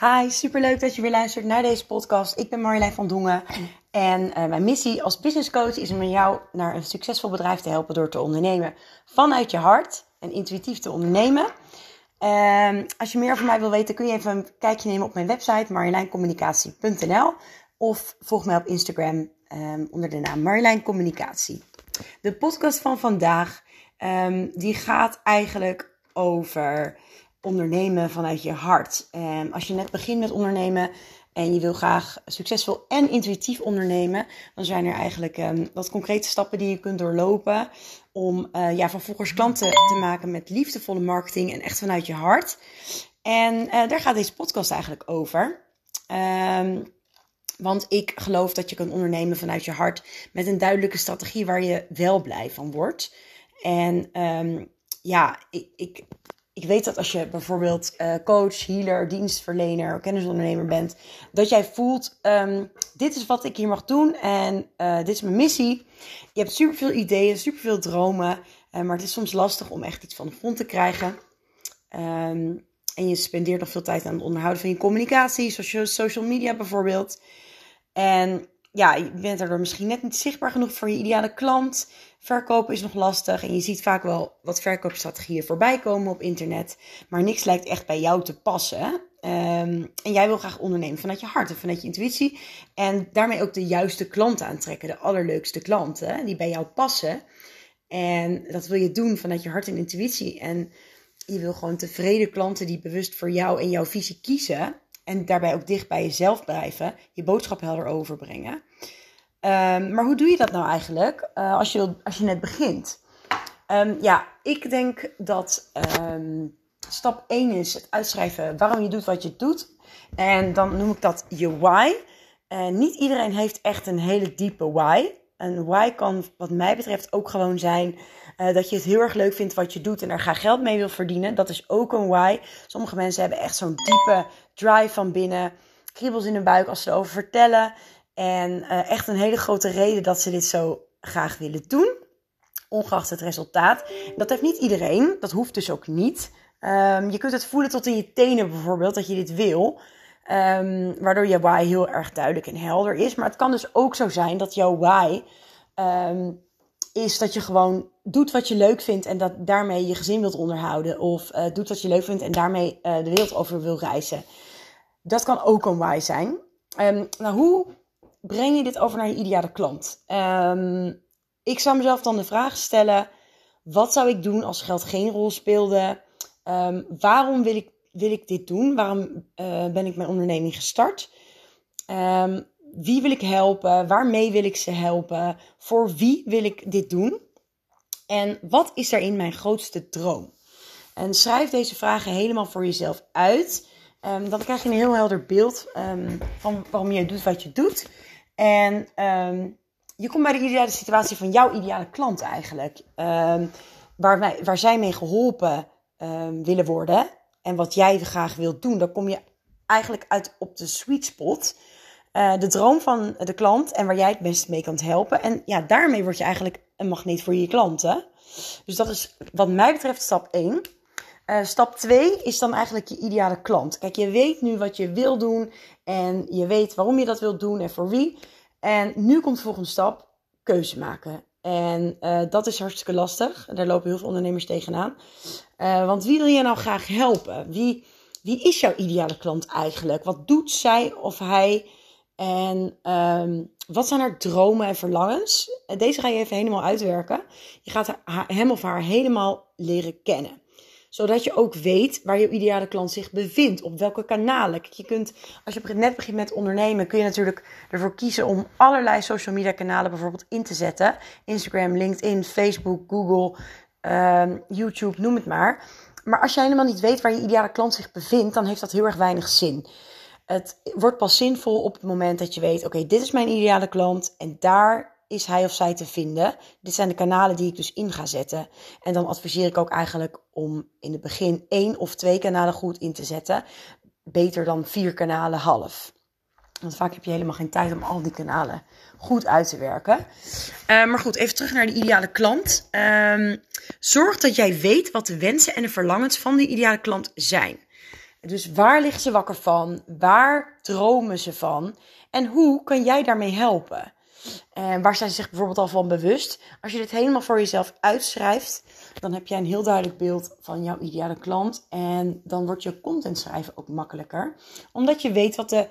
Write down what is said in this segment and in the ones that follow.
Hi, superleuk dat je weer luistert naar deze podcast. Ik ben Marjolein van Dongen en uh, mijn missie als business coach is om jou naar een succesvol bedrijf te helpen door te ondernemen vanuit je hart en intuïtief te ondernemen. Uh, als je meer over mij wil weten, kun je even een kijkje nemen op mijn website marjoleincommunicatie.nl of volg mij op Instagram um, onder de naam Marjolein Communicatie. De podcast van vandaag um, die gaat eigenlijk over ondernemen vanuit je hart. Um, als je net begint met ondernemen en je wil graag succesvol en intuïtief ondernemen, dan zijn er eigenlijk um, wat concrete stappen die je kunt doorlopen om uh, ja, vervolgens klanten te maken met liefdevolle marketing en echt vanuit je hart. En uh, daar gaat deze podcast eigenlijk over. Um, want ik geloof dat je kunt ondernemen vanuit je hart met een duidelijke strategie waar je wel blij van wordt. En ja, ik, ik, ik weet dat als je bijvoorbeeld uh, coach, healer, dienstverlener, kennisondernemer bent, dat jij voelt: um, dit is wat ik hier mag doen en uh, dit is mijn missie. Je hebt superveel ideeën, superveel dromen, uh, maar het is soms lastig om echt iets van de grond te krijgen. Um, en je spendeert nog veel tijd aan het onderhouden van je communicatie, zoals social media bijvoorbeeld. En ja, je bent daardoor misschien net niet zichtbaar genoeg voor je ideale klant. Verkopen is nog lastig en je ziet vaak wel wat verkoopstrategieën voorbij komen op internet. Maar niks lijkt echt bij jou te passen. Um, en jij wil graag ondernemen vanuit je hart en vanuit je intuïtie. En daarmee ook de juiste klanten aantrekken, de allerleukste klanten die bij jou passen. En dat wil je doen vanuit je hart en intuïtie. En je wil gewoon tevreden klanten die bewust voor jou en jouw visie kiezen. En daarbij ook dicht bij jezelf blijven. Je boodschap helder overbrengen. Um, maar hoe doe je dat nou eigenlijk uh, als, je, als je net begint? Um, ja, ik denk dat um, stap 1 is het uitschrijven waarom je doet wat je doet. En dan noem ik dat je why. Niet iedereen heeft echt een hele diepe why. Een why kan wat mij betreft ook gewoon zijn uh, dat je het heel erg leuk vindt wat je doet en er graag geld mee wil verdienen. Dat is ook een why. Sommige mensen hebben echt zo'n diepe drive van binnen. Kriebels in hun buik als ze erover vertellen. En uh, echt een hele grote reden dat ze dit zo graag willen doen. Ongeacht het resultaat. Dat heeft niet iedereen. Dat hoeft dus ook niet. Um, je kunt het voelen tot in je tenen bijvoorbeeld dat je dit wil. Um, waardoor je why heel erg duidelijk en helder is. Maar het kan dus ook zo zijn dat jouw why um, is dat je gewoon doet wat je leuk vindt en dat daarmee je gezin wilt onderhouden. Of uh, doet wat je leuk vindt en daarmee uh, de wereld over wil reizen. Dat kan ook een why zijn. Nou, hoe breng je dit over naar je ideale klant? Um, ik zou mezelf dan de vraag stellen: wat zou ik doen als geld geen rol speelde? Um, waarom wil ik, wil ik dit doen? Waarom uh, ben ik mijn onderneming gestart? wie wil ik helpen? Waarmee wil ik ze helpen? Voor wie wil ik dit doen? En wat is daarin mijn grootste droom? En schrijf deze vragen helemaal voor jezelf uit. Um, dan krijg je een heel helder beeld um, van waarom je doet wat je doet. En um, je komt bij de ideale situatie van jouw ideale klant eigenlijk. waar, wij, waar zij mee geholpen willen worden. En wat jij graag wilt doen. Dan kom je eigenlijk uit op de sweet spot. Uh, de droom van de klant en waar jij het beste mee kan helpen. En ja, daarmee word je eigenlijk een magneet voor je klanten. Dus dat is wat mij betreft stap 1. Uh, stap 2 is dan eigenlijk je ideale klant. Kijk, je weet nu wat je wil doen en je weet waarom je dat wilt doen en voor wie. En nu komt de volgende stap, keuze maken. En uh, dat is hartstikke lastig. Daar lopen heel veel ondernemers tegenaan. Uh, want wie wil je nou graag helpen? Wie, wie is jouw ideale klant eigenlijk? Wat doet zij of hij? En um, wat zijn haar dromen en verlangens? Deze ga je even helemaal uitwerken. Je gaat hem of haar helemaal leren kennen zodat je ook weet waar je ideale klant zich bevindt. Op welke kanalen. je kunt, als je net begint met ondernemen, kun je natuurlijk ervoor kiezen om allerlei social media kanalen bijvoorbeeld in te zetten. Instagram, LinkedIn, Facebook, Google, um, YouTube, noem het maar. Maar als je helemaal niet weet waar je ideale klant zich bevindt, dan heeft dat heel erg weinig zin. Het wordt pas zinvol op het moment dat je weet: oké, dit is mijn ideale klant en daar is hij of zij te vinden. Dit zijn de kanalen die ik dus in ga zetten. En dan adviseer ik ook eigenlijk om in het begin één of twee kanalen goed in te zetten. Beter dan vier kanalen half. Want vaak heb je helemaal geen tijd om al die kanalen goed uit te werken. Uh, maar goed, even terug naar de ideale klant. Uh, zorg dat jij weet wat de wensen en de verlangens van de ideale klant zijn. Dus waar liggen ze wakker van? Waar dromen ze van? En hoe kan jij daarmee helpen? En waar zijn ze zich bijvoorbeeld al van bewust? Als je dit helemaal voor jezelf uitschrijft, dan heb jij een heel duidelijk beeld van jouw ideale klant. En dan wordt je content schrijven ook makkelijker. Omdat je weet wat de,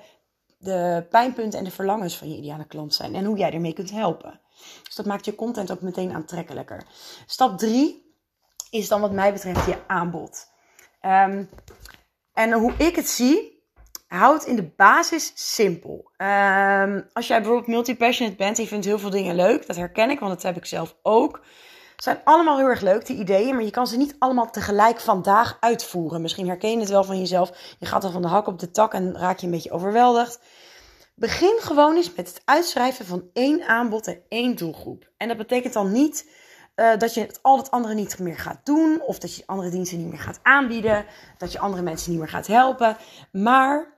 de pijnpunten en de verlangens van je ideale klant zijn. En hoe jij ermee kunt helpen. Dus dat maakt je content ook meteen aantrekkelijker. Stap 3 is dan wat mij betreft je aanbod. Ehm, en hoe ik het zie, houd in de basis simpel. Um, als jij bijvoorbeeld multi-passionate bent en je vindt heel veel dingen leuk, dat herken ik, want dat heb ik zelf ook. Het zijn allemaal heel erg leuk, die ideeën, maar je kan ze niet allemaal tegelijk vandaag uitvoeren. Misschien herken je het wel van jezelf. Je gaat dan van de hak op de tak en raak je een beetje overweldigd. Begin gewoon eens met het uitschrijven van één aanbod en één doelgroep. En dat betekent dan niet uh, dat je het, al het andere niet meer gaat doen, of dat je andere diensten niet meer gaat aanbieden, dat je andere mensen niet meer gaat helpen. Maar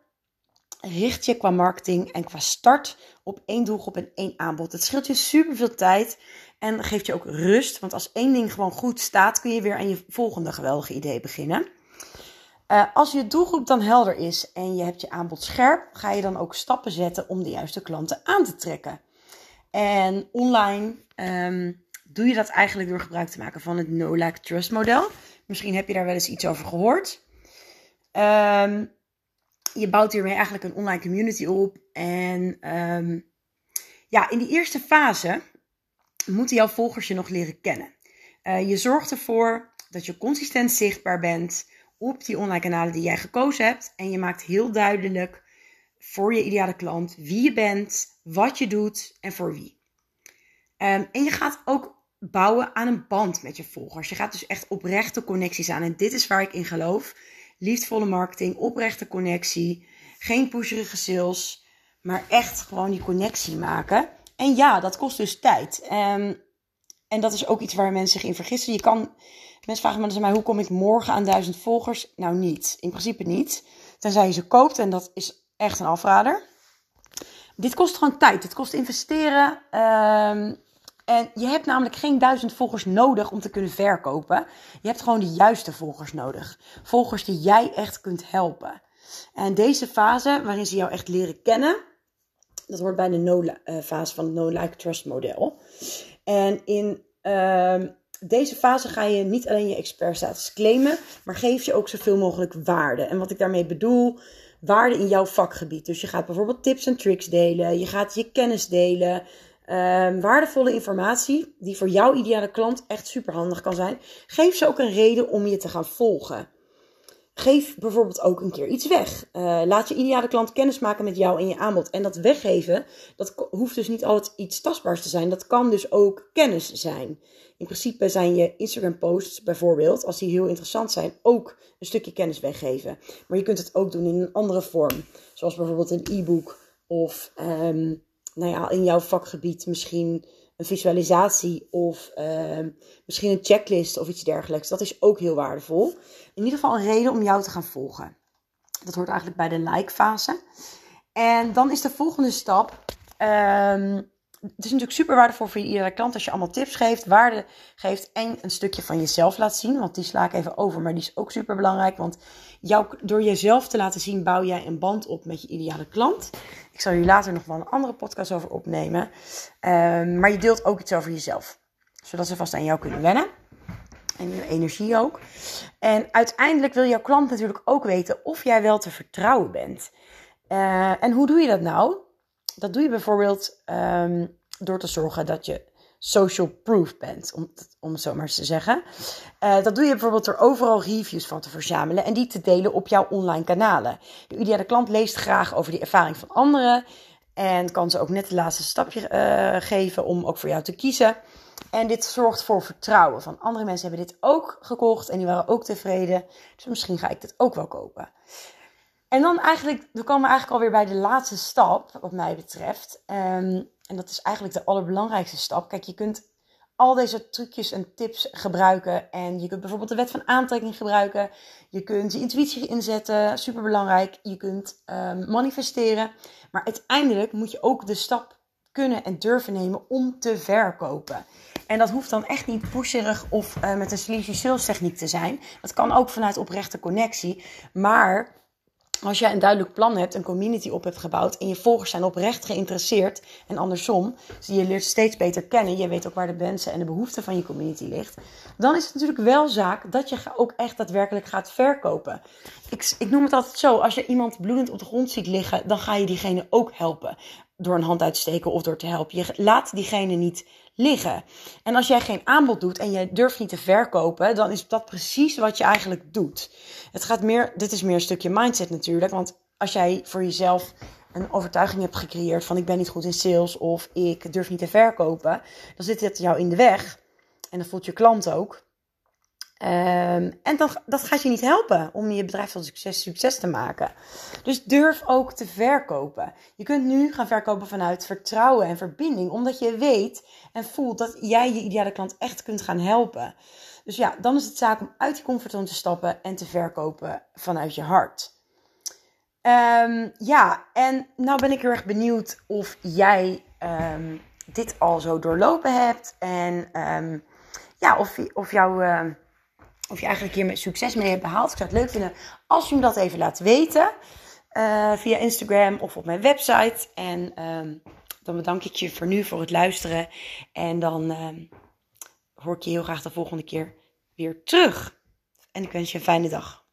richt je qua marketing en qua start op één doelgroep en één aanbod. Het scheelt je super veel tijd en geeft je ook rust. Want als één ding gewoon goed staat, kun je weer aan je volgende geweldige idee beginnen. Uh, als je doelgroep dan helder is en je hebt je aanbod scherp, ga je dan ook stappen zetten om de juiste klanten aan te trekken. En online um, doe je dat eigenlijk door gebruik te maken van het no-like-trust model. Misschien heb je daar wel eens iets over gehoord. Um, je bouwt hiermee eigenlijk een online community op. En um, ja, in die eerste fase moeten jouw volgers je nog leren kennen. Uh, je zorgt ervoor dat je consistent zichtbaar bent op die online kanalen die jij gekozen hebt. En je maakt heel duidelijk voor je ideale klant wie je bent, wat je doet en voor wie. Um, en je gaat ook bouwen aan een band met je volgers. Je gaat dus echt oprechte connecties aan. En dit is waar ik in geloof. Liefdevolle marketing, oprechte connectie. Geen pusherige sales, maar echt gewoon die connectie maken. En ja, dat kost dus tijd. Um, en dat is ook iets waar mensen zich in vergissen. Je kan, mensen vragen me mij, hoe kom ik morgen aan duizend volgers? Nou niet, in principe niet. Tenzij je ze koopt en dat is echt een afrader. Dit kost gewoon tijd. Dit kost investeren. Um, en je hebt namelijk geen duizend volgers nodig om te kunnen verkopen. Je hebt gewoon de juiste volgers nodig. Volgers die jij echt kunt helpen. En deze fase, waarin ze jou echt leren kennen, dat hoort bij de no-fase van het no-like-trust model. En in uh, deze fase ga je niet alleen je expertstatus claimen, maar geef je ook zoveel mogelijk waarde. En wat ik daarmee bedoel, waarde in jouw vakgebied. Dus je gaat bijvoorbeeld tips en tricks delen, je gaat je kennis delen, Um, waardevolle informatie die voor jouw ideale klant echt super handig kan zijn. Geef ze ook een reden om je te gaan volgen. Geef bijvoorbeeld ook een keer iets weg. Uh, laat je ideale klant kennis maken met jou en je aanbod. En dat weggeven, dat hoeft dus niet altijd iets tastbaars te zijn. Dat kan dus ook kennis zijn. In principe zijn je Instagram posts bijvoorbeeld, als die heel interessant zijn, ook een stukje kennis weggeven. Maar je kunt het ook doen in een andere vorm. Zoals bijvoorbeeld een e-book of um, nou ja, in jouw vakgebied misschien een visualisatie of uh, misschien een checklist of iets dergelijks. Dat is ook heel waardevol. In ieder geval een reden om jou te gaan volgen. Dat hoort eigenlijk bij de like-fase. En dan is de volgende stap. Um, het is natuurlijk super waardevol voor iedere klant als je allemaal tips geeft, waarde geeft en een stukje van jezelf laat zien. Want die sla ik even over, maar die is ook super belangrijk. Want door jezelf te laten zien, bouw jij een band op met je ideale klant. Ik zal hier later nog wel een andere podcast over opnemen. Um, maar je deelt ook iets over jezelf, zodat ze vast aan jou kunnen wennen. En je energie ook. En uiteindelijk wil jouw klant natuurlijk ook weten of jij wel te vertrouwen bent. Uh, en hoe doe je dat nou? Dat doe je bijvoorbeeld um, door te zorgen dat je social proof bent, om, om het zo maar te zeggen. Uh, dat doe je bijvoorbeeld door overal reviews van te verzamelen en die te delen op jouw online kanalen. De ideale klant leest graag over die ervaring van anderen en kan ze ook net het laatste stapje uh, geven om ook voor jou te kiezen. En dit zorgt voor vertrouwen. Van andere mensen hebben dit ook gekocht en die waren ook tevreden. Dus misschien ga ik dit ook wel kopen. En dan eigenlijk, we komen eigenlijk alweer bij de laatste stap, wat mij betreft. Um, en dat is eigenlijk de allerbelangrijkste stap. Kijk, je kunt al deze trucjes en tips gebruiken. En je kunt bijvoorbeeld de wet van aantrekking gebruiken. Je kunt je intuïtie inzetten, super belangrijk. Je kunt um, manifesteren. Maar uiteindelijk moet je ook de stap kunnen en durven nemen om te verkopen. En dat hoeft dan echt niet pusherig of uh, met een sleazy sales techniek te zijn. Dat kan ook vanuit oprechte connectie. Maar als jij een duidelijk plan hebt, een community op hebt gebouwd en je volgers zijn oprecht geïnteresseerd en andersom, zie je leert steeds beter kennen, je weet ook waar de wensen en de behoeften van je community ligt, dan is het natuurlijk wel zaak dat je ook echt daadwerkelijk gaat verkopen. Ik, ik noem het altijd zo, als je iemand bloedend op de grond ziet liggen, dan ga je diegene ook helpen door een hand uit te steken of door te helpen. Je laat diegene niet liggen. En als jij geen aanbod doet en je durft niet te verkopen, dan is dat precies wat je eigenlijk doet. Het gaat meer, dit is meer een stukje mindset natuurlijk, want als jij voor jezelf een overtuiging hebt gecreëerd van ik ben niet goed in sales of ik durf niet te verkopen, dan zit het jou in de weg. En dan voelt je klant ook. Um, en dat, dat gaat je niet helpen om je bedrijf van succes, succes te maken. Dus durf ook te verkopen. Je kunt nu gaan verkopen vanuit vertrouwen en verbinding, omdat je weet en voelt dat jij je ideale klant echt kunt gaan helpen. Dus ja, dan is het zaak om uit die comfortzone te stappen en te verkopen vanuit je hart. Um, ja, en nou ben ik heel erg benieuwd of jij um, dit al zo doorlopen hebt en ja, of, of jouw of je eigenlijk hier succes mee hebt behaald. Ik zou het leuk vinden als je me dat even laat weten. Uh, via Instagram of op mijn website. En um, dan bedank ik je voor nu voor het luisteren. En dan um, hoor ik je heel graag de volgende keer weer terug. En ik wens je een fijne dag.